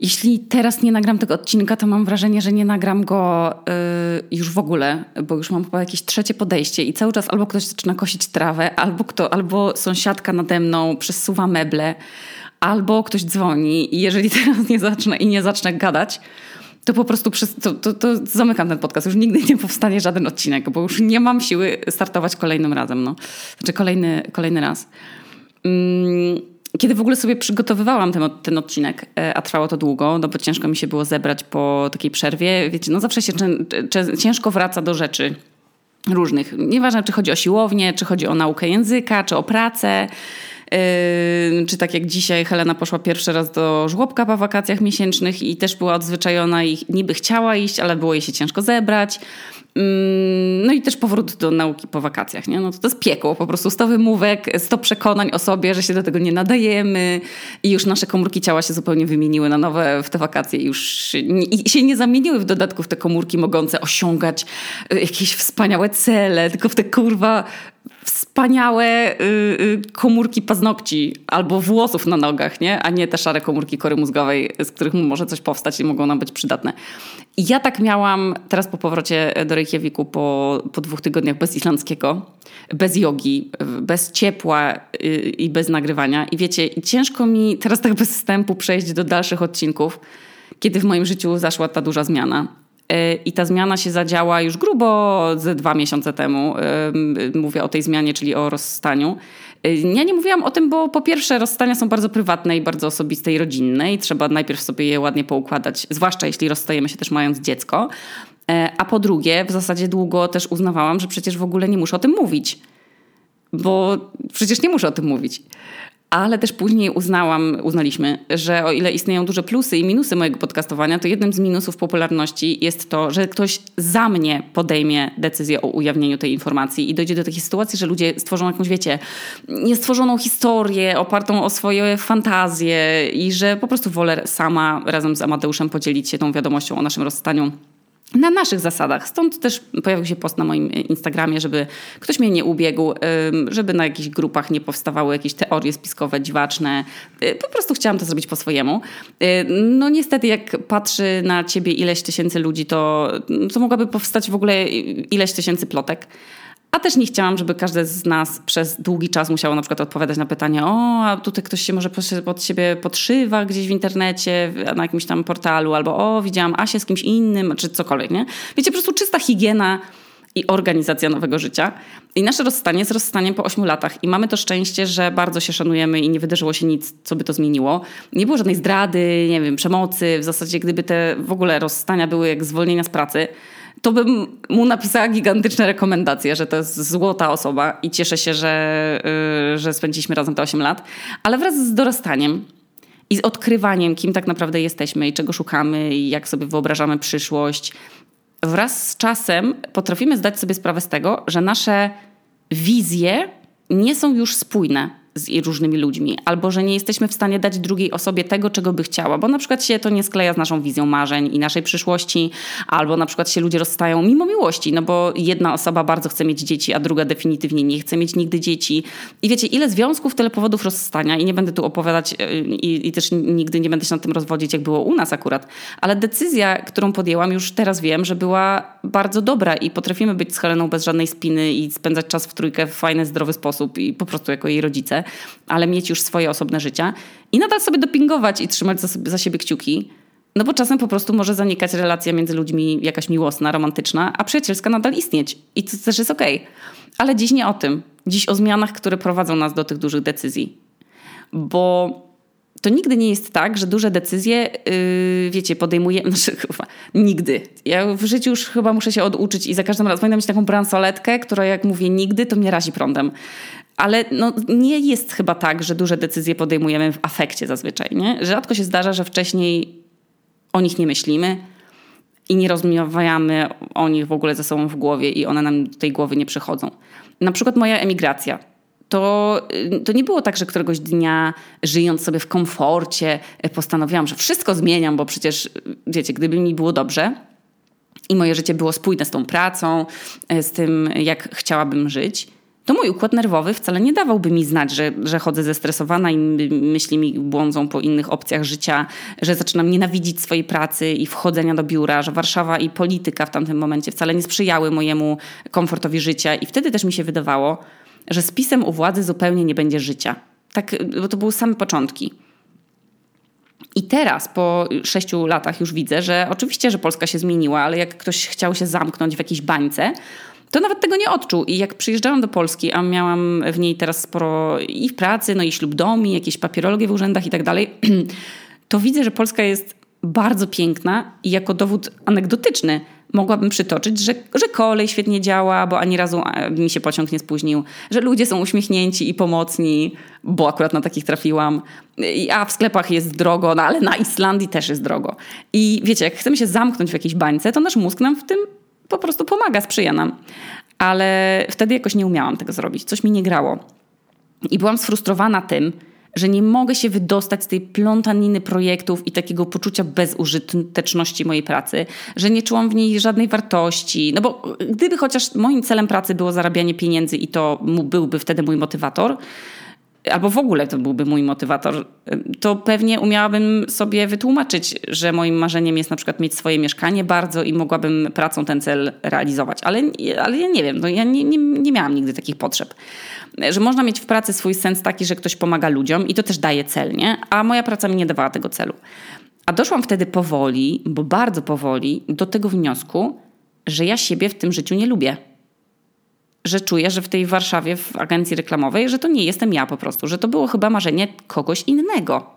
Jeśli teraz nie nagram tego odcinka, to mam wrażenie, że nie nagram go yy, już w ogóle, bo już mam chyba jakieś trzecie podejście i cały czas albo ktoś zaczyna kosić trawę, albo, kto, albo sąsiadka nade mną przesuwa meble, albo ktoś dzwoni i jeżeli teraz nie zacznę i nie zacznę gadać, to po prostu przez, to, to, to, zamykam ten podcast. Już nigdy nie powstanie żaden odcinek, bo już nie mam siły startować kolejnym razem. No. Znaczy kolejny, kolejny raz. Mm, kiedy w ogóle sobie przygotowywałam ten, ten odcinek, e, a trwało to długo, no bo ciężko mi się było zebrać po takiej przerwie. Wiecie, no zawsze się ciężko wraca do rzeczy różnych. Nieważne, czy chodzi o siłownię, czy chodzi o naukę języka, czy o pracę. Yy, czy tak jak dzisiaj Helena poszła pierwszy raz do żłobka po wakacjach miesięcznych i też była odzwyczajona i niby chciała iść, ale było jej się ciężko zebrać. Mm, no i też powrót do nauki po wakacjach. Nie? No to, to jest piekło, po prostu 100 wymówek, 100 przekonań o sobie, że się do tego nie nadajemy i już nasze komórki ciała się zupełnie wymieniły na nowe w te wakacje już i się nie zamieniły w dodatku w te komórki mogące osiągać y, jakieś wspaniałe cele, tylko w te kurwa wspaniałe y, y, komórki paznokci albo włosów na nogach, nie? a nie te szare komórki kory mózgowej, z których może coś powstać i mogą nam być przydatne. Ja tak miałam teraz po powrocie do Reykjaviku po, po dwóch tygodniach bez islandzkiego, bez jogi, bez ciepła y, i bez nagrywania. I wiecie, ciężko mi teraz tak bez wstępu przejść do dalszych odcinków, kiedy w moim życiu zaszła ta duża zmiana. Y, I ta zmiana się zadziała już grubo ze dwa miesiące temu. Y, mówię o tej zmianie, czyli o rozstaniu. Y, ja nie mówiłam o tym, bo po pierwsze rozstania są bardzo prywatne i bardzo osobiste i rodzinne i trzeba najpierw sobie je ładnie poukładać, zwłaszcza jeśli rozstajemy się też mając dziecko. A po drugie, w zasadzie długo też uznawałam, że przecież w ogóle nie muszę o tym mówić. Bo przecież nie muszę o tym mówić. Ale też później uznałam, uznaliśmy, że o ile istnieją duże plusy i minusy mojego podcastowania, to jednym z minusów popularności jest to, że ktoś za mnie podejmie decyzję o ujawnieniu tej informacji i dojdzie do takiej sytuacji, że ludzie stworzą jakąś, wiecie, niestworzoną historię opartą o swoje fantazje i że po prostu wolę sama razem z Amadeuszem podzielić się tą wiadomością o naszym rozstaniu na naszych zasadach. Stąd też pojawił się post na moim Instagramie, żeby ktoś mnie nie ubiegł, żeby na jakichś grupach nie powstawały jakieś teorie spiskowe, dziwaczne. Y, po prostu chciałam to zrobić po swojemu. Y, no niestety, jak patrzy na ciebie ileś tysięcy ludzi, to, to mogłaby powstać w ogóle ileś tysięcy plotek. A też nie chciałam, żeby każdy z nas przez długi czas musiało na przykład odpowiadać na pytanie, o, a tutaj ktoś się może pod siebie podszywa gdzieś w internecie, na jakimś tam portalu, albo o, widziałam Asię z kimś innym, czy cokolwiek, nie? Wiecie, po prostu czysta higiena i organizacja nowego życia. I nasze rozstanie jest rozstaniem po 8 latach. I mamy to szczęście, że bardzo się szanujemy i nie wydarzyło się nic, co by to zmieniło. Nie było żadnej zdrady, nie wiem, przemocy. W zasadzie, gdyby te w ogóle rozstania były jak zwolnienia z pracy, to bym mu napisała gigantyczne rekomendacje, że to jest złota osoba i cieszę się, że, yy, że spędziliśmy razem te 8 lat. Ale wraz z dorastaniem i z odkrywaniem, kim tak naprawdę jesteśmy i czego szukamy i jak sobie wyobrażamy przyszłość, wraz z czasem potrafimy zdać sobie sprawę z tego, że nasze wizje nie są już spójne z różnymi ludźmi, albo że nie jesteśmy w stanie dać drugiej osobie tego, czego by chciała, bo na przykład się to nie skleja z naszą wizją marzeń i naszej przyszłości, albo na przykład się ludzie rozstają mimo miłości, no bo jedna osoba bardzo chce mieć dzieci, a druga definitywnie nie chce mieć nigdy dzieci. I wiecie, ile związków, tyle powodów rozstania i nie będę tu opowiadać y, i, i też nigdy nie będę się nad tym rozwodzić, jak było u nas akurat, ale decyzja, którą podjęłam, już teraz wiem, że była bardzo dobra i potrafimy być z Heleną bez żadnej spiny i spędzać czas w trójkę w fajny, zdrowy sposób i po prostu jako jej rodzice ale mieć już swoje osobne życia i nadal sobie dopingować i trzymać za, za siebie kciuki. No bo czasem po prostu może zanikać relacja między ludźmi jakaś miłosna, romantyczna, a przyjacielska nadal istnieć. I to też jest okej. Okay. Ale dziś nie o tym. Dziś o zmianach, które prowadzą nas do tych dużych decyzji. Bo to nigdy nie jest tak, że duże decyzje, yy, wiecie, podejmuje. Znaczy, chyba, nigdy. Ja w życiu już chyba muszę się oduczyć i za każdym razem będę mieć taką bransoletkę, która jak mówię nigdy, to mnie razi prądem. Ale no, nie jest chyba tak, że duże decyzje podejmujemy w afekcie zazwyczaj. Nie? Rzadko się zdarza, że wcześniej o nich nie myślimy i nie rozmawiamy o nich w ogóle ze sobą w głowie i one nam do tej głowy nie przychodzą. Na przykład moja emigracja. To, y, to nie było tak, że któregoś dnia, żyjąc sobie w komforcie, postanowiłam, że wszystko zmieniam, bo przecież, wiecie, gdyby mi było dobrze i moje życie było spójne z tą pracą, z tym, jak chciałabym żyć, to mój układ nerwowy wcale nie dawałby mi znać, że, że chodzę zestresowana i myśli mi błądzą po innych opcjach życia, że zaczynam nienawidzić swojej pracy i wchodzenia do biura, że Warszawa i polityka w tamtym momencie wcale nie sprzyjały mojemu komfortowi życia. I wtedy też mi się wydawało, że z pisem u władzy zupełnie nie będzie życia. Tak, bo to były same początki. I teraz, po sześciu latach, już widzę, że oczywiście, że Polska się zmieniła, ale jak ktoś chciał się zamknąć w jakiejś bańce, to nawet tego nie odczuł. I jak przyjeżdżałam do Polski, a miałam w niej teraz sporo i w pracy, no i ślubdomi, jakieś papierologie w urzędach i tak dalej, to widzę, że Polska jest bardzo piękna i jako dowód anegdotyczny mogłabym przytoczyć, że, że kolej świetnie działa, bo ani razu mi się pociąg nie spóźnił, że ludzie są uśmiechnięci i pomocni, bo akurat na takich trafiłam, a w sklepach jest drogo, no ale na Islandii też jest drogo. I wiecie, jak chcemy się zamknąć w jakiejś bańce, to nasz mózg nam w tym po prostu pomaga, sprzyja nam. Ale wtedy jakoś nie umiałam tego zrobić, coś mi nie grało. I byłam sfrustrowana tym, że nie mogę się wydostać z tej plątaniny projektów i takiego poczucia bezużyteczności mojej pracy, że nie czułam w niej żadnej wartości. No bo gdyby chociaż moim celem pracy było zarabianie pieniędzy i to byłby wtedy mój motywator, albo w ogóle to byłby mój motywator, to pewnie umiałabym sobie wytłumaczyć, że moim marzeniem jest na przykład mieć swoje mieszkanie bardzo i mogłabym pracą ten cel realizować. Ale, ale ja nie wiem, no ja nie, nie, nie miałam nigdy takich potrzeb. Że można mieć w pracy swój sens taki, że ktoś pomaga ludziom i to też daje cel, nie? A moja praca mi nie dawała tego celu. A doszłam wtedy powoli, bo bardzo powoli, do tego wniosku, że ja siebie w tym życiu nie lubię że czuję, że w tej Warszawie, w agencji reklamowej, że to nie jestem ja po prostu, że to było chyba marzenie kogoś innego.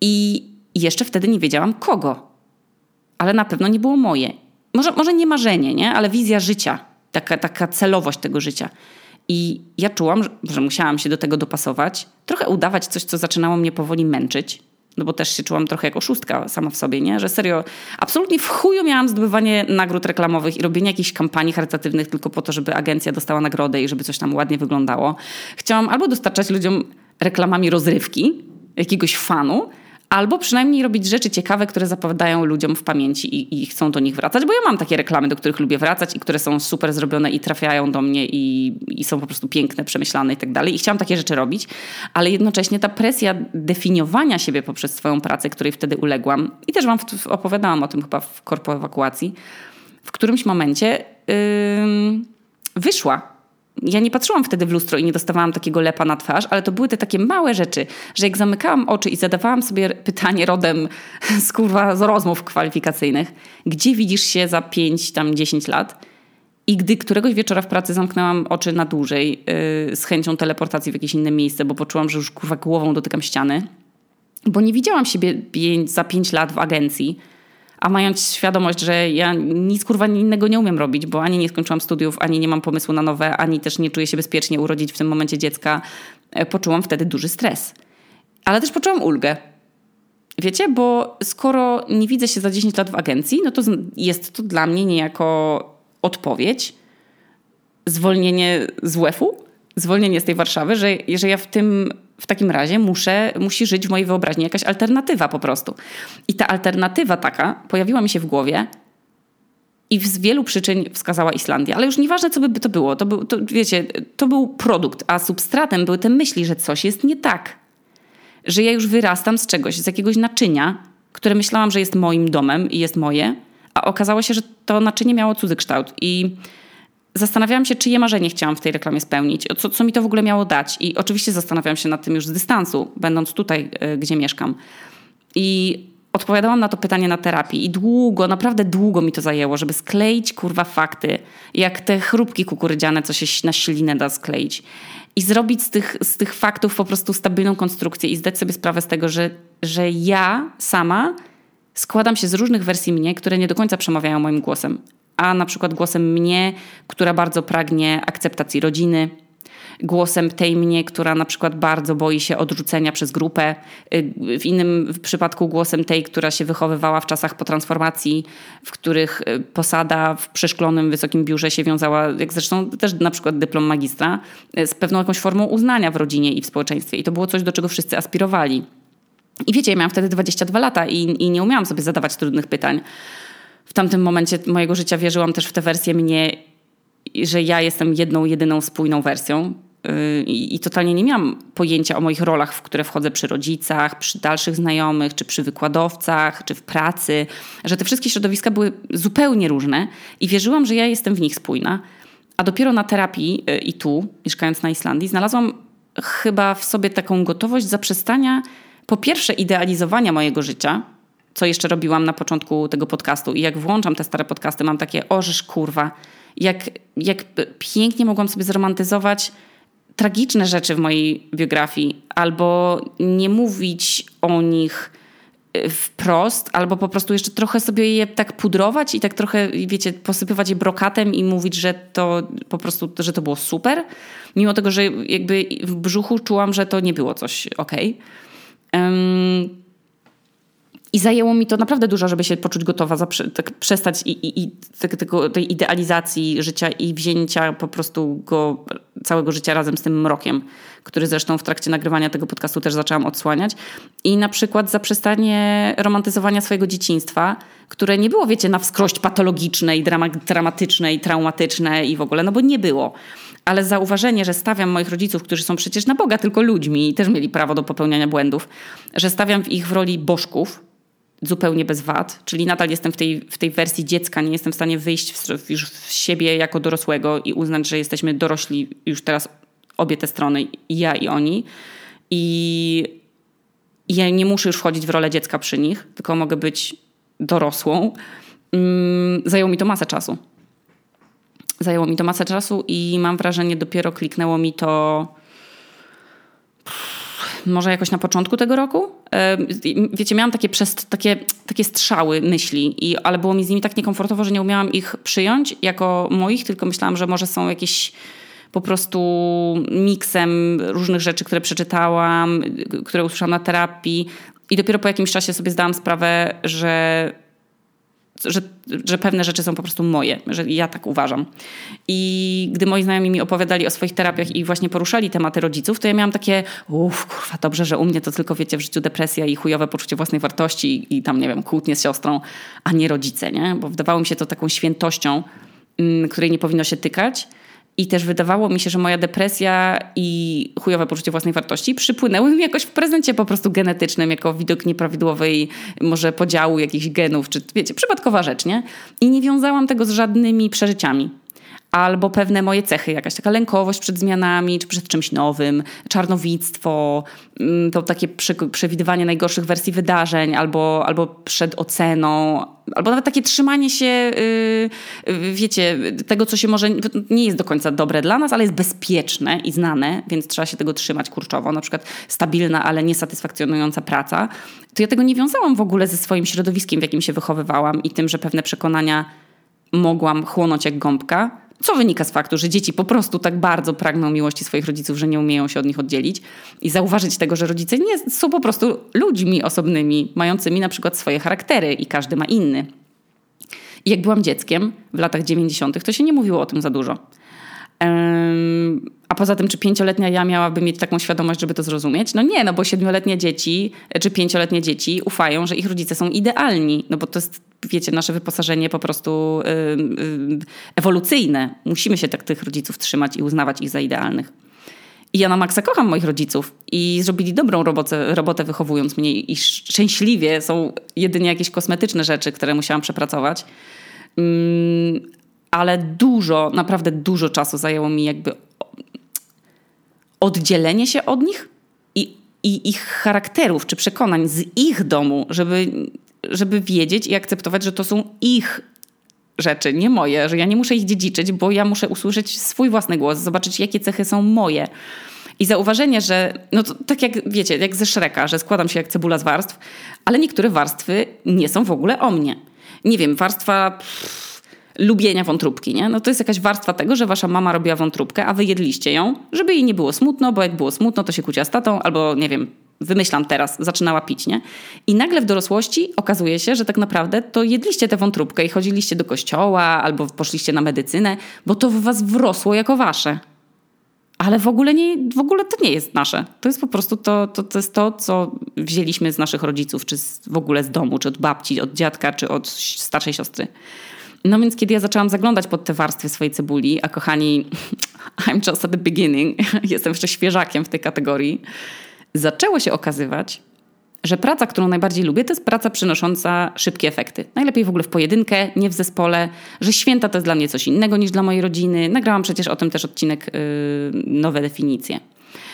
I jeszcze wtedy nie wiedziałam kogo, ale na pewno nie było moje. Może, może nie marzenie, nie? ale wizja życia, taka, taka celowość tego życia. I ja czułam, że, musiałam się do tego dopasować, trochę udawać coś, co zaczynało mnie powoli męczyć, no bo też się czułam trochę jako szóstka sama w sobie, nie? Że serio, absolutnie w chuju miałam zdobywanie nagród reklamowych i robienie jakichś kampanii charytatywnych tylko po to, żeby agencja dostała nagrodę i żeby coś tam ładnie wyglądało. Chciałam albo dostarczać ludziom reklamami rozrywki, jakiegoś fanu, Albo przynajmniej robić rzeczy ciekawe, które zapadają ludziom w pamięci i, i, chcą do nich wracać, bo ja mam takie reklamy, do których lubię wracać i które są super zrobione i trafiają do mnie i, i są po prostu piękne, przemyślane i tak dalej. I chciałam takie rzeczy robić, ale jednocześnie ta presja definiowania siebie poprzez swoją pracę, której wtedy uległam i też wam opowiadałam o tym chyba w korpo ewakuacji, w którymś momencie yy, wyszła ja nie patrzyłam wtedy w lustro i nie dostawałam takiego lepa na twarz, ale to były te takie małe rzeczy, że jak zamykałam oczy i zadawałam sobie pytanie rodem z kurwa z rozmów kwalifikacyjnych, gdzie widzisz się za 5, tam 10 lat? I gdy któregoś wieczora w pracy zamknęłam oczy na dłużej yy, z chęcią teleportacji w jakieś inne miejsce, bo poczułam, że już kurwa głową dotykam ściany, bo nie widziałam siebie pięć, za 5 lat w agencji, a mając świadomość, że ja nic kurwa innego nie umiem robić, bo ani nie skończyłam studiów, ani nie mam pomysłu na nowe, ani też nie czuję się bezpiecznie urodzić w tym momencie dziecka, e, poczułam wtedy duży stres. Ale też poczułam ulgę. Wiecie, bo skoro nie widzę się za 10 lat w agencji, no to jest to dla mnie niejako odpowiedź, zwolnienie z WF-u, zwolnienie z tej Warszawy, że, że ja w tym w takim razie muszę, musi żyć w mojej wyobraźni jakaś alternatywa po prostu. I ta alternatywa taka pojawiła mi się w głowie i z wielu przyczyn wskazała Islandia. Ale już nieważne, co by to było. To był, to, wiecie, to był produkt, a substratem były te myśli, że coś jest nie tak. Że ja już wyrastam z czegoś, z jakiegoś naczynia, które myślałam, że jest moim domem i jest moje, a okazało się, że to naczynie miało cudzy kształt. I zastanawiałam się, czyje marzenie chciałam w tej reklamie spełnić, co, co mi to w ogóle miało dać. I oczywiście zastanawiałam się nad tym już z dystansu, będąc tutaj, e, gdzie mieszkam. I odpowiadałam na to pytanie na terapii i długo, naprawdę długo mi to zajęło, żeby skleić kurwa fakty, jak te chrupki kukurydziane, co się na ślinę da skleić. I zrobić z tych, z tych faktów po prostu stabilną konstrukcję i zdać sobie sprawę z tego, że, że ja sama składam się z różnych wersji mnie, które nie do końca przemawiają moim głosem a na przykład głosem mnie, która bardzo pragnie akceptacji rodziny, głosem tej mnie, która na przykład bardzo boi się odrzucenia przez grupę, w innym przypadku głosem tej, która się wychowywała w czasach po transformacji, w których y, posada w przeszklonym wysokim biurze się wiązała, jak zresztą też na przykład dyplom magistra, y, z pewną jakąś formą uznania w rodzinie i w społeczeństwie. I to było coś, do czego wszyscy aspirowali. I wiecie, ja miałam wtedy 22 lata i, i nie umiałam sobie zadawać trudnych pytań w tamtym momencie mojego życia wierzyłam też w tę wersję mnie że ja jestem jedną, jedyną spójną wersją. Y, I, I, totalnie nie miałam pojęcia o moich rolach, w które wchodzę przy rodzicach, przy dalszych znajomych, czy przy wykładowcach, czy w pracy, że te wszystkie środowiska były zupełnie różne i wierzyłam, że ja jestem w nich spójna. A dopiero na terapii y, i tu, mieszkając na Islandii, znalazłam chyba w sobie taką gotowość zaprzestania, po pierwsze, idealizowania mojego życia, co jeszcze robiłam na początku tego podcastu. I jak włączam te stare podcasty, mam takie, orzesz kurwa, jak, jak pięknie mogłam sobie zromantyzować tragiczne rzeczy w mojej biografii, albo nie mówić o nich y, wprost, albo po prostu jeszcze trochę sobie je tak pudrować i tak trochę, wiecie, posypywać je brokatem i mówić, że to po prostu, że to było super, mimo tego, że jakby w brzuchu czułam, że to nie było coś okej. Okay. I zajęło mi to naprawdę dużo, żeby się poczuć gotowa, tak przestać i, i, i tego, tej idealizacji życia i wzięcia po prostu go, całego życia razem z tym mrokiem, który zresztą w trakcie nagrywania tego podcastu też zaczęłam odsłaniać. I na przykład zaprzestanie romantyzowania swojego dzieciństwa, które nie było, wiecie, na wskrość patologiczne i dramatyczne i traumatyczne i w ogóle, no bo nie było ale zauważenie, że stawiam moich rodziców, którzy są przecież na Boga tylko ludźmi i też mieli prawo do popełniania błędów, że stawiam ich w roli bożków, zupełnie bez wad, czyli nadal jestem w tej, w tej wersji dziecka, nie jestem w stanie wyjść w, już w siebie jako dorosłego i uznać, że jesteśmy dorośli już teraz obie te strony, i ja i oni. I, ja nie muszę już wchodzić w rolę dziecka przy nich, tylko mogę być dorosłą. Mm, zajęło mi to masę czasu. Zajęło mi to masę czasu i mam wrażenie, dopiero kliknęło mi to może jakoś na początku tego roku. Wiecie, miałam takie, przez, takie, takie strzały myśli, i, ale było mi z nimi tak niekomfortowo, że nie umiałam ich przyjąć jako moich, tylko myślałam, że może są jakieś po prostu miksem różnych rzeczy, które przeczytałam, które usłyszałam na terapii. I dopiero po jakimś czasie sobie zdałam sprawę, że że, że pewne rzeczy są po prostu moje, że ja tak uważam. I gdy moi znajomi mi opowiadali o swoich terapiach i właśnie poruszali tematy rodziców, to ja miałam takie, uff, kurwa, dobrze, że u mnie to tylko, wiecie, w życiu depresja i chujowe poczucie własnej wartości i, i tam, nie wiem, kłótnie z siostrą, a nie rodzice, nie? Bo wydawało mi się to taką świętością, mm, której nie powinno się tykać. I też wydawało mi się, że moja depresja i chujowe poczucie własnej wartości przypłynęły mi jakoś w prezencie po prostu genetycznym, jako widok nieprawidłowej może podziału jakichś genów, czy wiecie, przypadkowa rzecz, nie? I nie wiązałam tego z żadnymi przeżyciami albo pewne moje cechy, jakaś taka lękowość przed zmianami, czy przed czymś nowym, czarnowictwo, mm, to takie przewidywanie najgorszych wersji wydarzeń, albo, albo przed oceną, albo nawet takie trzymanie się, yy, wiecie, tego, co się może nie jest do końca dobre dla nas, ale jest bezpieczne i znane, więc trzeba się tego trzymać kurczowo, na przykład stabilna, ale niesatysfakcjonująca praca, to ja tego nie wiązałam w ogóle ze swoim środowiskiem, w jakim się wychowywałam i tym, że pewne przekonania mogłam chłonąć jak gąbka, co wynika z faktu, że dzieci po prostu tak bardzo pragną miłości swoich rodziców, że nie umieją się od nich oddzielić i zauważyć tego, że rodzice nie są po prostu ludźmi osobnymi, mającymi na przykład swoje charaktery i każdy ma inny. I jak byłam dzieckiem w latach 90., to się nie mówiło o tym za dużo. A poza tym, czy pięcioletnia ja miałaby mieć taką świadomość, żeby to zrozumieć? No nie, no bo siedmioletnie dzieci czy pięcioletnie dzieci ufają, że ich rodzice są idealni, no bo to jest, wiecie, nasze wyposażenie po prostu yy, yy, ewolucyjne. Musimy się tak tych rodziców trzymać i uznawać ich za idealnych. I ja na maksa kocham moich rodziców i zrobili dobrą robotę, robotę wychowując mnie i szczęśliwie są jedynie jakieś kosmetyczne rzeczy, które musiałam przepracować. Mm, ale dużo, naprawdę dużo czasu zajęło mi jakby oddzielenie się od nich i, i ich charakterów czy przekonań z ich domu, żeby, żeby wiedzieć i akceptować, że to są ich rzeczy, nie moje, że ja nie muszę ich dziedziczyć, bo ja muszę usłyszeć swój własny głos, zobaczyć, jakie cechy są moje. I zauważenie, że no to, tak jak wiecie, jak ze Szreka, że składam się jak cebula z warstw, ale niektóre warstwy nie są w ogóle o mnie. Nie wiem, warstwa. Pff, lubienia wątróbki, nie? No to jest jakaś warstwa tego, że wasza mama robiła wątróbkę, a wy jedliście ją, żeby jej nie było smutno, bo jak było smutno, to się kłóciła z tatą, albo nie wiem, wymyślam teraz, zaczynała pić, nie? I nagle w dorosłości okazuje się, że tak naprawdę to jedliście tę wątróbkę i chodziliście do kościoła, albo poszliście na medycynę, bo to w was wrosło jako wasze. Ale w ogóle, nie, w ogóle to nie jest nasze. To jest po prostu to, to, to jest to, co wzięliśmy z naszych rodziców, czy z, w ogóle z domu, czy od babci, od dziadka, czy od starszej siostry. No więc kiedy ja zaczęłam zaglądać pod te warstwy swojej cebuli, a kochani, I'm just at the beginning, jestem jeszcze świeżakiem w tej kategorii, zaczęło się okazywać, że praca, którą najbardziej lubię, to jest praca przynosząca szybkie efekty. Najlepiej w ogóle w pojedynkę, nie w zespole, że święta to jest dla mnie coś innego niż dla mojej rodziny. Nagrałam przecież o tym też odcinek yy, Nowe definicje.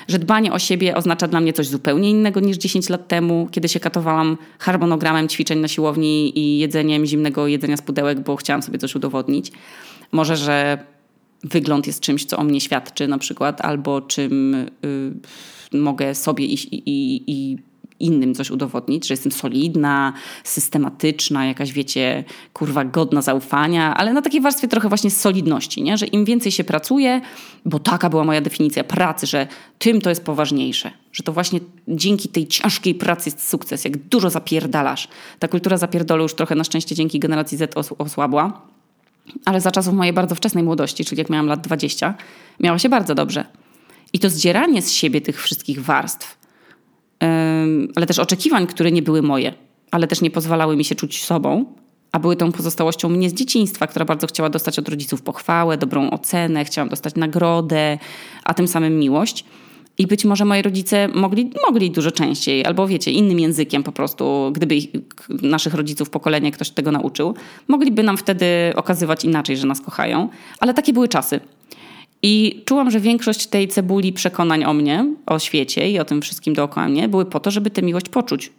Że dbanie o siebie oznacza dla mnie coś zupełnie innego niż 10 lat temu, kiedy się katowałam harmonogramem ćwiczeń na siłowni i jedzeniem zimnego jedzenia z pudełek, bo chciałam sobie coś udowodnić. Może, że wygląd jest czymś, co o mnie świadczy na przykład, albo czym yy, mogę sobie i, i, i innym coś udowodnić, że jestem solidna, systematyczna, jakaś wiecie, kurwa godna zaufania, ale na takiej warstwie trochę właśnie solidności, nie? że im więcej się pracuje, bo taka była moja definicja pracy, że tym to jest poważniejsze, że to właśnie dzięki tej ciężkiej pracy jest sukces, jak dużo zapierdalasz. Ta kultura zapierdolu już trochę na szczęście dzięki generacji Z osłabła, ale za czasów mojej bardzo wczesnej młodości, czyli jak miałam lat 20, miała się bardzo dobrze. I to zdzieranie z siebie tych wszystkich warstw, ale też oczekiwań, które nie były moje, ale też nie pozwalały mi się czuć sobą, a były tą pozostałością mnie z dzieciństwa, która bardzo chciała dostać od rodziców pochwałę, dobrą ocenę, chciałam dostać nagrodę, a tym samym miłość. I być może moi rodzice mogli, mogli dużo częściej, albo wiecie, innym językiem po prostu, gdyby ich, naszych rodziców pokolenie ktoś tego nauczył, mogliby nam wtedy okazywać inaczej, że nas kochają. Ale takie były czasy. I czułam, że większość tej cebuli przekonań o mnie, o świecie i o tym wszystkim dookoła mnie były po to, żeby tę miłość poczuć.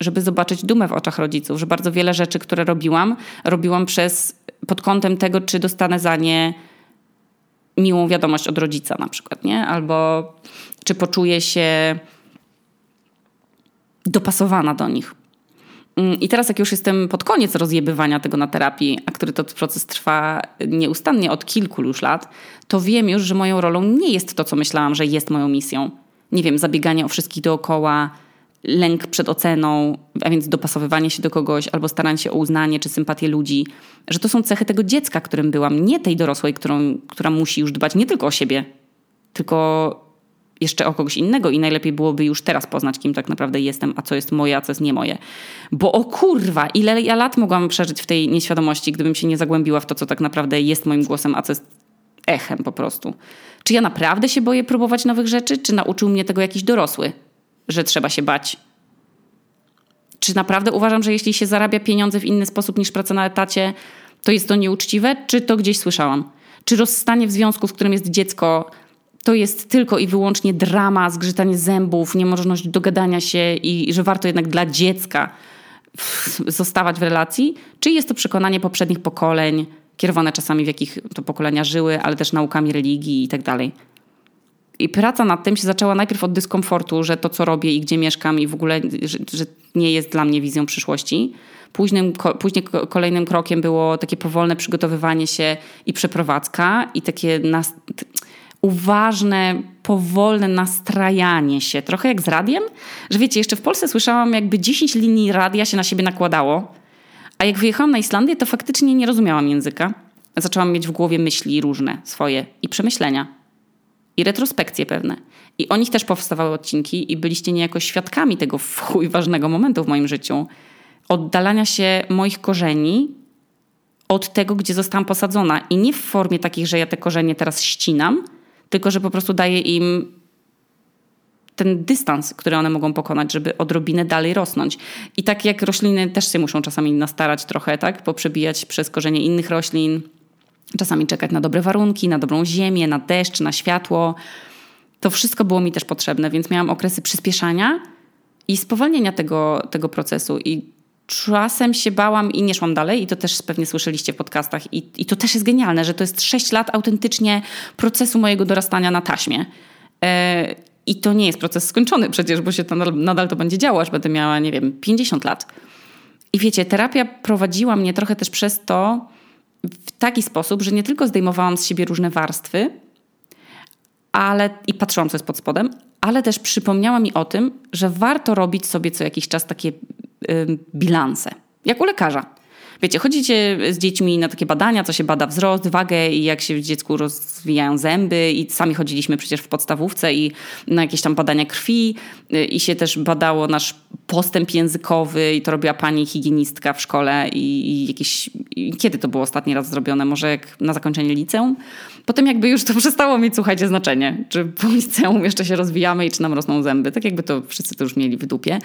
Żeby zobaczyć dumę w oczach rodziców, że bardzo wiele rzeczy, które robiłam, robiłam przez, pod kątem tego, czy dostanę za nie miłą wiadomość od rodzica na przykład, nie? Albo czy poczuję się dopasowana do nich. Mm, I teraz, jak już jestem pod koniec rozjebywania tego na terapii, a który to proces trwa nieustannie od kilku już lat, to wiem już, że moją rolą nie jest to, co myślałam, że jest moją misją. Nie wiem, zabieganie o wszystkich dookoła, lęk przed oceną, a więc dopasowywanie się do kogoś albo staranie się o uznanie czy sympatię ludzi, że to są cechy tego dziecka, którym byłam, nie tej dorosłej, którą, która musi już dbać nie tylko o siebie, tylko jeszcze o kogoś innego i najlepiej byłoby już teraz poznać, kim tak naprawdę jestem, a co jest moje, a co jest nie moje. Bo o kurwa, ile ja lat mogłam przeżyć w tej nieświadomości, gdybym się nie zagłębiła w to, co tak naprawdę jest moim głosem, a co jest echem po prostu. Czy ja naprawdę się boję próbować nowych rzeczy, czy nauczył mnie tego jakiś dorosły, że trzeba się bać? Czy naprawdę uważam, że jeśli się zarabia pieniądze w inny sposób niż praca na etacie, to jest to nieuczciwe, czy to gdzieś słyszałam? Czy rozstanie w związku, w którym jest dziecko, to jest tylko i wyłącznie drama, zgrzytanie zębów, niemożność dogadania się i, że warto jednak dla dziecka zostawać w relacji? Czy jest to przekonanie poprzednich pokoleń, kierowane czasami w jakich to pokolenia żyły, ale też naukami religii i tak dalej? I praca nad tym się zaczęła najpierw od dyskomfortu, że to, co robię i gdzie mieszkam, i w ogóle, że, że nie jest dla mnie wizją przyszłości. Późnym, ko, później kolejnym krokiem było takie powolne przygotowywanie się i przeprowadzka, i takie nas, uważne, powolne nastrajanie się, trochę jak z radiem, że wiecie, jeszcze w Polsce słyszałam, jakby 10 linii radia się na siebie nakładało, a jak wyjechałam na Islandię, to faktycznie nie rozumiałam języka. Zaczęłam mieć w głowie myśli różne swoje i przemyślenia. I retrospekcje pewne. I o nich też powstawały odcinki i byliście niejako świadkami tego w chuj ważnego momentu w moim życiu. Oddalania się moich korzeni od tego, gdzie zostałam posadzona. I nie w formie takich, że ja te korzenie teraz ścinam, tylko że po prostu daje im ten dystans, który one mogą pokonać, żeby odrobinę dalej rosnąć. I tak jak rośliny też się muszą czasami nastarać trochę, tak? Poprzebijać przez korzenie innych roślin, czasami czekać na dobre warunki, na dobrą ziemię, na deszcz, na światło. To wszystko było mi też potrzebne, więc miałam okresy przyspieszania i spowolnienia tego, tego procesu. I czasem się bałam i nie szłam dalej i to też pewnie słyszeliście w podcastach i, i to też jest genialne, że to jest 6 lat autentycznie procesu mojego dorastania na taśmie. E, I to nie jest proces skończony przecież, bo się to nadal, nadal to będzie działo, aż będę miała, nie wiem, 50 lat. I wiecie, terapia prowadziła mnie trochę też przez to w taki sposób, że nie tylko zdejmowałam z siebie różne warstwy, ale i patrzyłam, co jest pod spodem, ale też przypomniała mi o tym, że warto robić sobie co jakiś czas takie bilanse. Jak u lekarza. wiecie, chodzicie z dziećmi na takie badania, co się bada wzrost, wagę i jak się w dziecku rozwijają zęby i sami chodziliśmy przecież w podstawówce i na jakieś tam badania krwi y, i się też badało nasz postęp językowy i to robiła pani higienistka w szkole i, i jakieś... I kiedy to było ostatni raz zrobione? Może jak na zakończenie liceum? Potem jakby już to przestało mieć, słuchajcie, znaczenie. Czy po liceum jeszcze się rozwijamy i czy nam rosną zęby. Tak jakby to wszyscy to już mieli w dupie.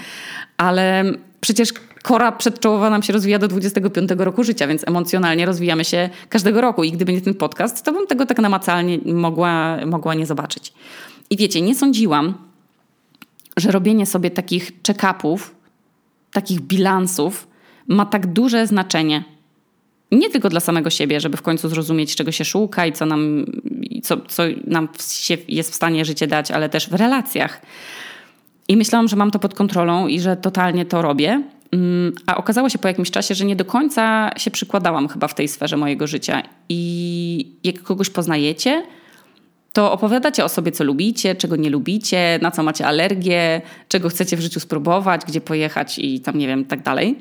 Ale przecież kora przedczołowa nam się rozwija do 25 roku życia, więc emocjonalnie rozwijamy się każdego roku. I gdyby nie ten podcast, to bym tego tak namacalnie mogła, mogła nie zobaczyć. I wiecie, nie sądziłam, że robienie sobie takich check-upów, takich bilansów ma tak duże znaczenie. Nie tylko dla samego siebie, żeby w końcu zrozumieć, czego się szuka i co nam, co, co nam się jest w stanie życie dać, ale też w relacjach. I myślałam, że mam to pod kontrolą i że totalnie to robię. Mm, a okazało się po jakimś czasie, że nie do końca się przykładałam chyba w tej sferze mojego życia. I jak kogoś poznajecie, to opowiadacie o sobie, co lubicie, czego nie lubicie, na co macie alergię, czego chcecie w życiu spróbować, gdzie pojechać i tam nie wiem, tak dalej.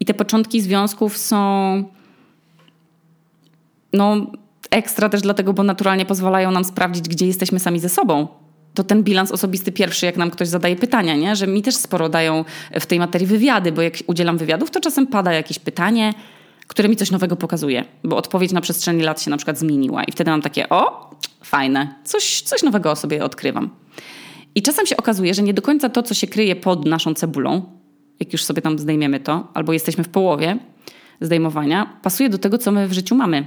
I te początki związków są no ekstra też dlatego, bo naturalnie pozwalają nam sprawdzić, gdzie jesteśmy sami ze sobą to ten bilans osobisty pierwszy, jak nam ktoś zadaje pytania, nie? że mi też sporo dają w tej materii wywiady, bo jak udzielam wywiadów, to czasem pada jakieś pytanie, które mi coś nowego pokazuje, bo odpowiedź na przestrzeni lat się na przykład zmieniła i wtedy mam takie, o, fajne, coś, coś nowego o sobie odkrywam. I czasem się okazuje, że nie do końca to, co się kryje pod naszą cebulą, jak już sobie tam zdejmiemy to, albo jesteśmy w połowie zdejmowania, pasuje do tego, co my w życiu mamy.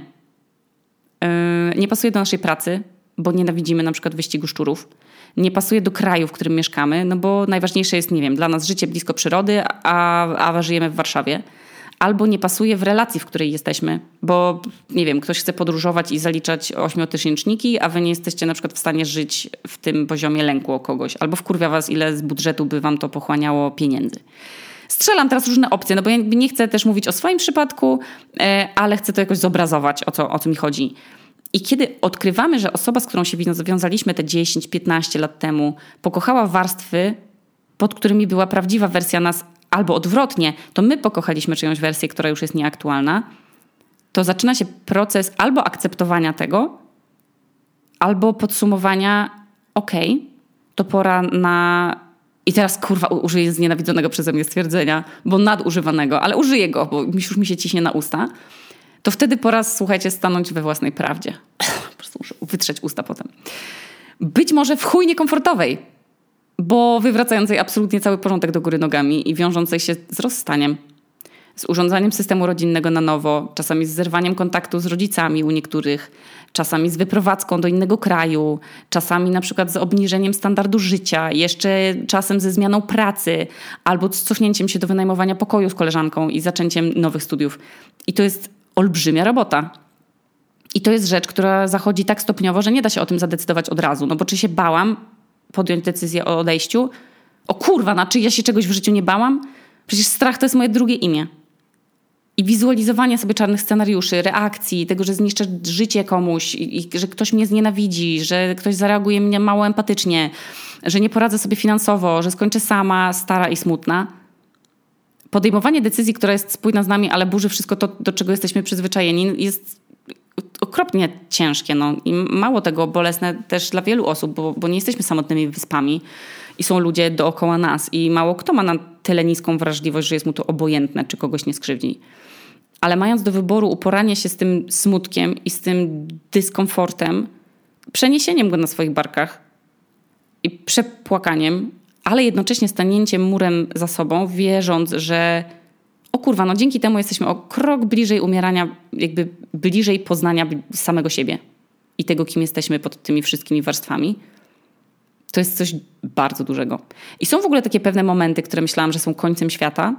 Yy, nie pasuje do naszej pracy, bo nienawidzimy na przykład wyścigu szczurów nie pasuje do kraju, w którym mieszkamy, no bo najważniejsze jest, nie wiem, dla nas życie blisko przyrody, a, a żyjemy w Warszawie. Albo nie pasuje w relacji, w której jesteśmy, bo nie wiem, ktoś chce podróżować i zaliczać ośmiotysięczniki, a wy nie jesteście na przykład w stanie żyć w tym poziomie lęku o kogoś, albo wkurwia was, ile z budżetu by wam to pochłaniało pieniędzy. Strzelam teraz różne opcje, no bo ja nie chcę też mówić o swoim przypadku, e, ale chcę to jakoś zobrazować, o co, o co mi chodzi. I kiedy odkrywamy, że osoba, z którą się związaliśmy te 10-15 lat temu, pokochała warstwy, pod którymi była prawdziwa wersja nas, albo odwrotnie, to my pokochaliśmy czyjąś wersję, która już jest nieaktualna, to zaczyna się proces albo akceptowania tego, albo podsumowania, okej, okay, to pora na. I teraz kurwa użyję znienawidzonego przeze mnie stwierdzenia, bo nadużywanego, ale użyję go, bo już mi się ciśnie na usta to wtedy po raz, słuchajcie, stanąć we własnej prawdzie. po prostu muszę wytrzeć usta potem. Być może w chuj niekomfortowej, bo wywracającej absolutnie cały porządek do góry nogami i wiążącej się z rozstaniem, z urządzaniem systemu rodzinnego na nowo, czasami z zerwaniem kontaktu z rodzicami u niektórych, czasami z wyprowadzką do innego kraju, czasami na przykład z obniżeniem standardu życia, jeszcze czasem ze zmianą pracy albo z cofnięciem się do wynajmowania pokoju z koleżanką i zaczęciem nowych studiów. I to jest olbrzymia robota. I to jest rzecz, która zachodzi tak stopniowo, że nie da się o tym zadecydować od razu. No bo czy się bałam podjąć decyzję o odejściu? O kurwa, na czy ja się czegoś w życiu nie bałam? Przecież strach to jest moje drugie imię. I wizualizowanie sobie czarnych scenariuszy, reakcji, tego, że zniszczę życie komuś, i, i, że ktoś mnie znienawidzi, że ktoś zareaguje mnie mało empatycznie, że nie poradzę sobie finansowo, że skończę sama, stara i smutna – podejmowanie decyzji, która jest spójna z nami, ale burzy wszystko to, do czego jesteśmy przyzwyczajeni, jest okropnie ciężkie. No. I mało tego, bolesne też dla wielu osób, bo, bo nie jesteśmy samotnymi wyspami i są ludzie dookoła nas i mało kto ma na tyle niską wrażliwość, że jest mu to obojętne, czy kogoś nie skrzywdzi. Ale mając do wyboru uporanie się z tym smutkiem i z tym dyskomfortem, przeniesieniem go na swoich barkach i przepłakaniem, ale jednocześnie stanięciem murem za sobą, wierząc, że o kurwa, no dzięki temu jesteśmy o krok bliżej umierania, jakby bliżej poznania samego siebie i tego, kim jesteśmy pod tymi wszystkimi warstwami. To jest coś bardzo dużego. I są w ogóle takie pewne momenty, które myślałam, że są końcem świata,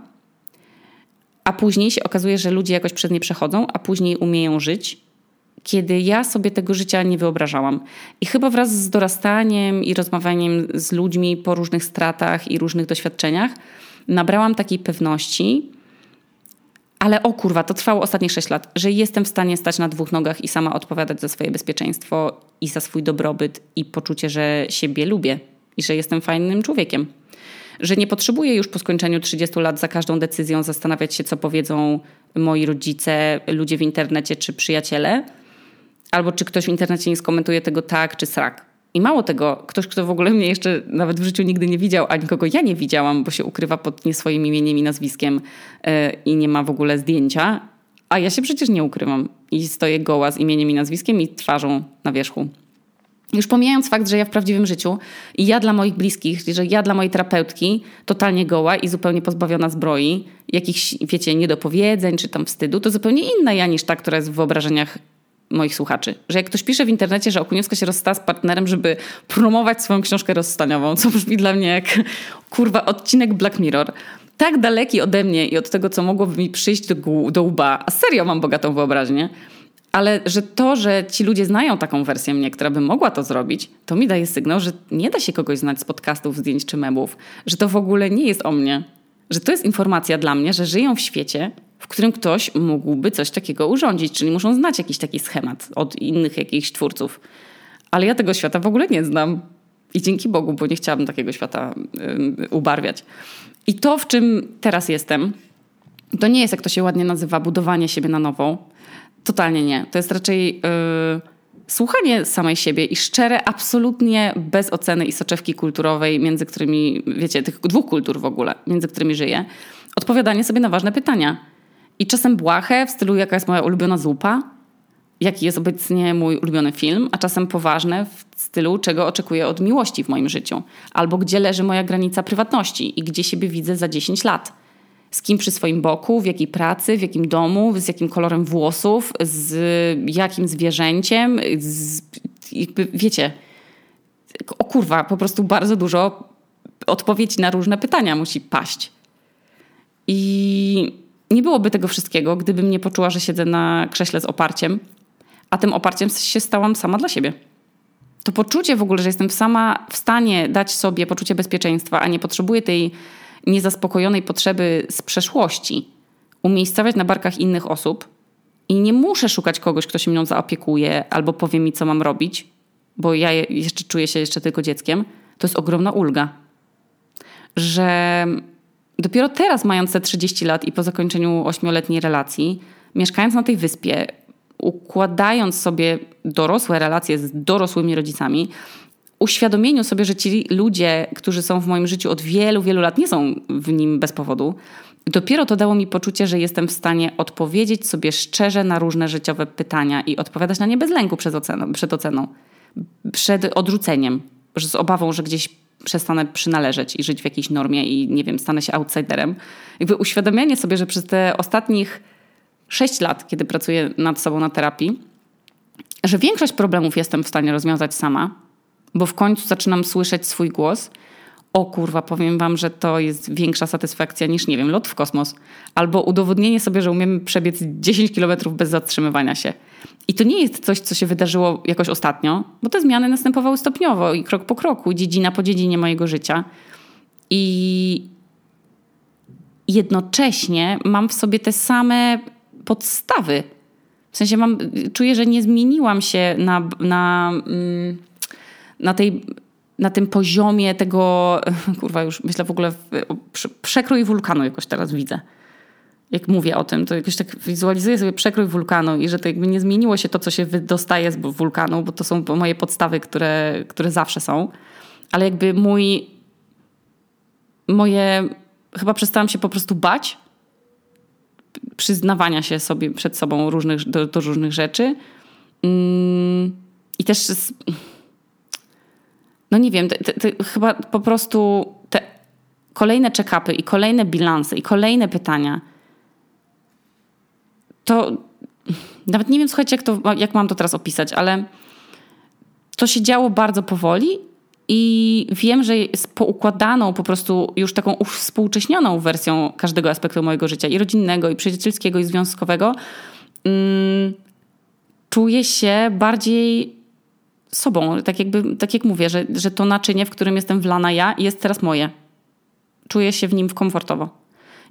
a później się okazuje, że ludzie jakoś przez nie przechodzą, a później umieją żyć kiedy ja sobie tego życia nie wyobrażałam. I chyba wraz z dorastaniem i rozmawianiem z ludźmi po różnych stratach i różnych doświadczeniach, nabrałam takiej pewności, ale o kurwa, to trwało ostatnie 6 lat, że jestem w stanie stać na dwóch nogach i sama odpowiadać za swoje bezpieczeństwo i za swój dobrobyt i poczucie, że siebie lubię i że jestem fajnym człowiekiem. że nie potrzebuję już po skończeniu 30 lat za każdą decyzją zastanawiać się, co powiedzą moi rodzice, ludzie w internecie czy przyjaciele, albo czy ktoś w internecie nie skomentuje tego tak czy srak. I mało tego, ktoś, kto w ogóle mnie jeszcze nawet w życiu nigdy nie widział, a nikogo ja nie widziałam, bo się ukrywa pod nie swoim imieniem i nazwiskiem yy, i nie ma w ogóle zdjęcia, a ja się przecież nie ukrywam i stoję goła z imieniem i nazwiskiem i twarzą na wierzchu. Już pomijając fakt, że ja w prawdziwym życiu i ja dla moich bliskich, że ja dla mojej terapeutki totalnie goła i zupełnie pozbawiona zbroi, jakichś, wiecie, niedopowiedzeń czy tam wstydu, to zupełnie inna ja niż ta, która jest w wyobrażeniach moich słuchaczy. Że jak ktoś pisze w internecie, że Okuniewska się rozstała z partnerem, żeby promować swoją książkę rozstaniową, co brzmi dla mnie jak kurwa odcinek Black Mirror, tak daleki ode mnie i od tego, co mogłoby mi przyjść do, do łba, a serio mam bogatą wyobraźnię, ale że to, że ci ludzie znają taką wersję mnie, która by mogła to zrobić, to mi daje sygnał, że nie da się kogoś znać z podcastów, zdjęć czy memów, że to w ogóle nie jest o mnie. Że to jest informacja dla mnie, że żyją w świecie, w którym ktoś mógłby coś takiego urządzić, czyli muszą znać jakiś taki schemat od innych jakichś twórców. Ale ja tego świata w ogóle nie znam. I dzięki Bogu, bo nie chciałabym takiego świata y, ubarwiać. I to, w czym teraz jestem, to nie jest, jak to się ładnie nazywa, budowanie siebie na nowo. Totalnie nie. To jest raczej yy, słuchanie samej siebie i szczere, absolutnie bez oceny i soczewki kulturowej, między którymi, wiecie, tych dwóch kultur w ogóle, między którymi żyję, odpowiadanie sobie na ważne pytania. I czasem błahe w stylu, jaka jest moja ulubiona zupa, jaki jest obecnie mój ulubiony film, a czasem poważne w stylu, czego oczekuję od miłości w moim życiu, albo gdzie leży moja granica prywatności i gdzie siebie widzę za 10 lat. Z kim przy swoim boku, w jakiej pracy, w jakim domu, z jakim kolorem włosów, z jakim zwierzęciem, z, jakby, wiecie, o kurwa, po prostu bardzo dużo odpowiedzi na różne pytania musi paść. I nie byłoby tego wszystkiego, gdybym nie poczuła, że siedzę na krześle z oparciem, a tym oparciem się stałam sama dla siebie. To poczucie w ogóle, że jestem sama w stanie dać sobie poczucie bezpieczeństwa, a nie potrzebuję tej niezaspokojonej potrzeby z przeszłości umiejscowiać na barkach innych osób i nie muszę szukać kogoś, kto się mną zaopiekuje albo powie mi, co mam robić, bo ja jeszcze czuję się jeszcze tylko dzieckiem, to jest ogromna ulga. Że dopiero teraz, mając te 30 lat i po zakończeniu ośmioletniej relacji, mieszkając na tej wyspie, układając sobie dorosłe relacje z dorosłymi rodzicami, uświadomieniu sobie, że ci ludzie, którzy są w moim życiu od wielu, wielu lat, nie są w nim bez powodu, dopiero to dało mi poczucie, że jestem w stanie odpowiedzieć sobie szczerze na różne życiowe pytania i odpowiadać na nie bez lęku przed oceną, przed, oceną, przed odrzuceniem, z obawą, że gdzieś przestanę przynależeć i żyć w jakiejś normie i nie wiem, stanę się outsiderem. Jakby uświadomienie sobie, że przez te ostatnich sześć lat, kiedy pracuję nad sobą na terapii, że większość problemów jestem w stanie rozwiązać sama, bo w końcu zaczynam słyszeć swój głos. O kurwa, powiem wam, że to jest większa satysfakcja niż, nie wiem, lot w kosmos. Albo udowodnienie sobie, że umiemy przebiec 10 kilometrów bez zatrzymywania się. I to nie jest coś, co się wydarzyło jakoś ostatnio, bo te zmiany następowały stopniowo i krok po kroku, dziedzina po dziedzinie mojego życia. I jednocześnie mam w sobie te same podstawy. W sensie mam, czuję, że nie zmieniłam się na, na, mm, na tej na tym poziomie tego, kurwa już myślę w ogóle, przekrój wulkanu jakoś teraz widzę. Jak mówię o tym, to jakoś tak wizualizuję sobie przekrój wulkanu i że to jakby nie zmieniło się to, co się wydostaje z wulkanu, bo to są moje podstawy, które, które zawsze są. Ale jakby mój, moje, chyba przestałam się po prostu bać przyznawania się sobie przed sobą różnych, do, do różnych rzeczy. Mm, I też, no nie wiem, te, te, chyba po prostu te kolejne check-upy i kolejne bilanse i kolejne pytania, to nawet nie wiem, słuchajcie, jak, to, jak mam to teraz opisać, ale to się działo bardzo powoli i wiem, że z poukładaną, po prostu już taką uwspółcześnioną wersją każdego aspektu mojego życia, i rodzinnego, i przyjacielskiego, i związkowego, mm, czuję się bardziej sobą. Tak, jakby, tak jak mówię, że, że to naczynie, w którym jestem wlana ja, jest teraz moje. Czuję się w nim komfortowo.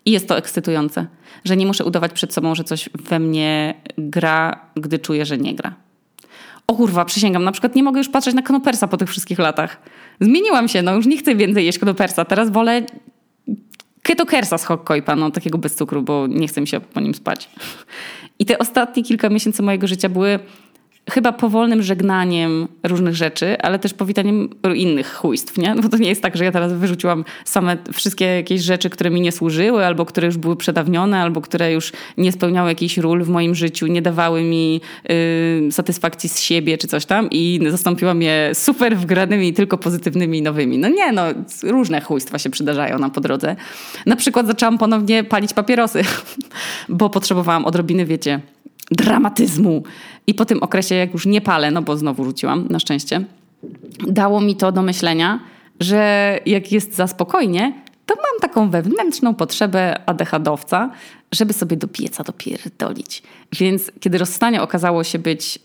I jest to ekscytujące, że nie muszę udawać przed sobą, że coś we mnie gra, gdy czuję, że nie gra. O kurwa, przysięgam, na przykład nie mogę już patrzeć na konopersa po tych wszystkich latach. Zmieniłam się, no już nie chcę więcej jeść konopersa. Teraz wolę ketokersa z Hokkojpa, no takiego bez cukru, bo nie chcę mi się po nim spać. I te ostatnie kilka miesięcy mojego życia były chyba powolnym żegnaniem różnych rzeczy, ale też powitaniem innych chujstw, nie? No bo to nie jest tak, że ja teraz wyrzuciłam same wszystkie jakieś rzeczy, które mi nie służyły, albo które już były przedawnione, albo które już nie spełniały jakichś ról w moim życiu, nie dawały mi y, satysfakcji z siebie czy coś tam i zastąpiłam je super wgranymi, tylko pozytywnymi nowymi. No nie, no różne chujstwa się przydarzają nam po drodze. Na przykład zaczęłam ponownie palić papierosy, bo potrzebowałam odrobiny, wiecie, dramatyzmu. I po tym okresie, jak już nie palę, no bo znowu rzuciłam, na szczęście, dało mi to do myślenia, że jak jest za spokojnie, to mam taką wewnętrzną potrzebę adechadowca, żeby sobie do pieca dopierdolić. Więc kiedy rozstanie okazało się być,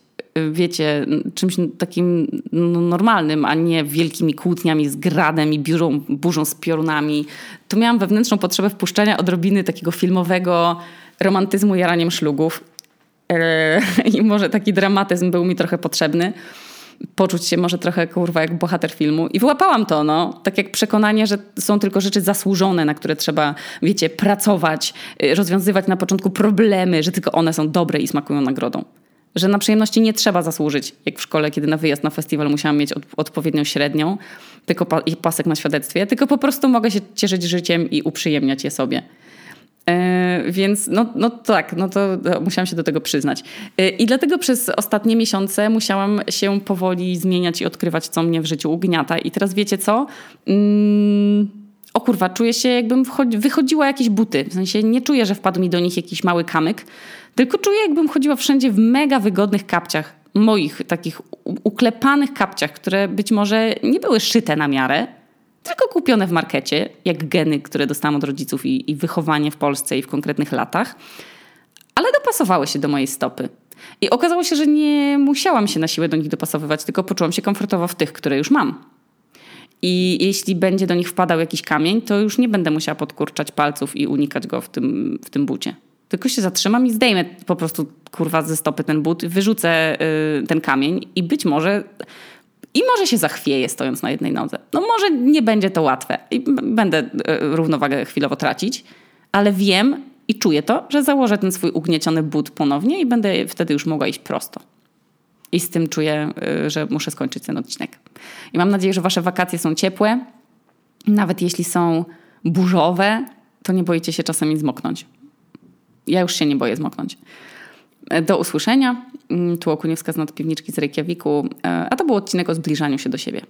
wiecie, czymś takim no, normalnym, a nie wielkimi kłótniami z gradem i biurą, burzą z piorunami, to miałam wewnętrzną potrzebę wpuszczenia odrobiny takiego filmowego romantyzmu jaraniem szlugów. Yy, I może taki dramatyzm był mi trochę potrzebny. Poczuć się może trochę kurwa jak bohater filmu. I wyłapałam to, no. Tak jak przekonanie, że są tylko rzeczy zasłużone, na które trzeba, wiecie, pracować, yy, rozwiązywać na początku problemy, że tylko one są dobre i smakują nagrodą. Że na przyjemności nie trzeba zasłużyć, jak w szkole, kiedy na wyjazd na festiwal musiałam mieć od, odpowiednią średnią tylko pa, pasek na świadectwie, tylko po prostu mogę się cieszyć życiem i uprzyjemniać je sobie. E, więc no, no tak, no to musiałam się do tego przyznać. E, I dlatego przez ostatnie miesiące musiałam się powoli zmieniać i odkrywać, co mnie w życiu ugniata. I teraz wiecie co? Mm, o kurwa, czuję się jakbym wychodziła jakieś buty. W sensie nie czuję, że wpadł mi do nich jakiś mały kamyk, tylko czuję, jakbym chodziła wszędzie w mega wygodnych kapciach. Moich takich uklepanych kapciach, które być może nie były szyte na miarę, tylko kupione w markecie, jak geny, które dostałam od rodziców i, i wychowanie w Polsce i w konkretnych latach, ale dopasowały się do mojej stopy. I okazało się, że nie musiałam się na siłę do nich dopasowywać, tylko poczułam się komfortowo w tych, które już mam. I jeśli będzie do nich wpadał jakiś kamień, to już nie będę musiała podkurczać palców i unikać go w tym, w tym bucie. Tylko się zatrzymam i zdejmę po prostu kurwa ze stopy ten but, wyrzucę y, ten kamień i być może i może się zachwieje stojąc na jednej nodze. No może nie będzie to łatwe i będę e, równowagę chwilowo tracić, ale wiem i czuję to, że założę ten swój ugnieciony but ponownie i będę wtedy już mogła iść prosto. I z tym czuję, e, że muszę skończyć ten odcinek. I mam nadzieję, że wasze wakacje są ciepłe. Nawet jeśli są burzowe, to nie boicie się czasami zmoknąć. Ja już się nie boję zmoknąć. Do usłyszenia. Mm, tu Okuniewska z nadpiwniczki z Reykjaviku. E, a to był odcinek o zbliżaniu się do siebie.